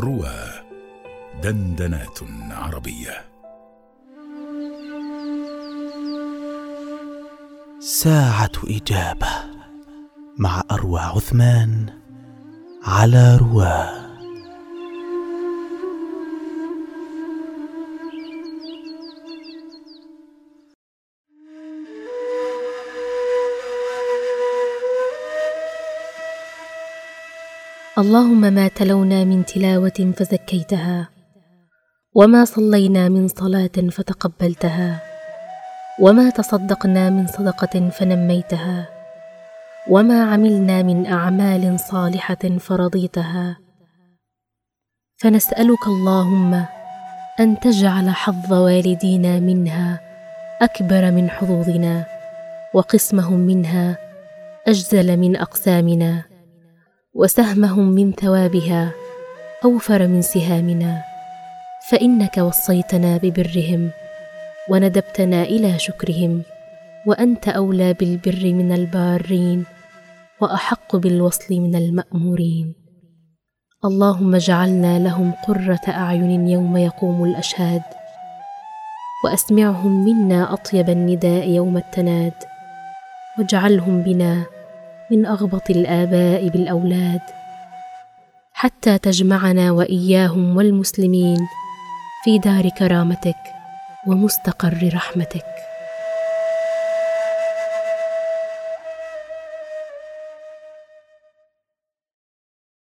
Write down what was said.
روى دندنات عربية. ساعة إجابة مع أروى عثمان على رواه اللهم ما تلونا من تلاوة فزكيتها وما صلينا من صلاة فتقبلتها وما تصدقنا من صدقة فنميتها وما عملنا من أعمال صالحة فرضيتها. فنسألك اللهم أن تجعل حظ والدينا منها أكبر من حظوظنا وقسمهم منها أجزل من أقسامنا. وسهمهم من ثوابها أوفر من سهامنا. فإنك وصيتنا ببرهم وندبتنا إلى شكرهم وأنت أولى بالبر من البارين وأحق بالوصل من المأمورين. اللهم اجعلنا لهم قرة أعين يوم يقوم الأشهاد. وأسمعهم منا أطيب النداء يوم التناد. واجعلهم بنا من أغبط الآباء بالأولاد حتى تجمعنا وإياهم والمسلمين في دار كرامتك ومستقر رحمتك.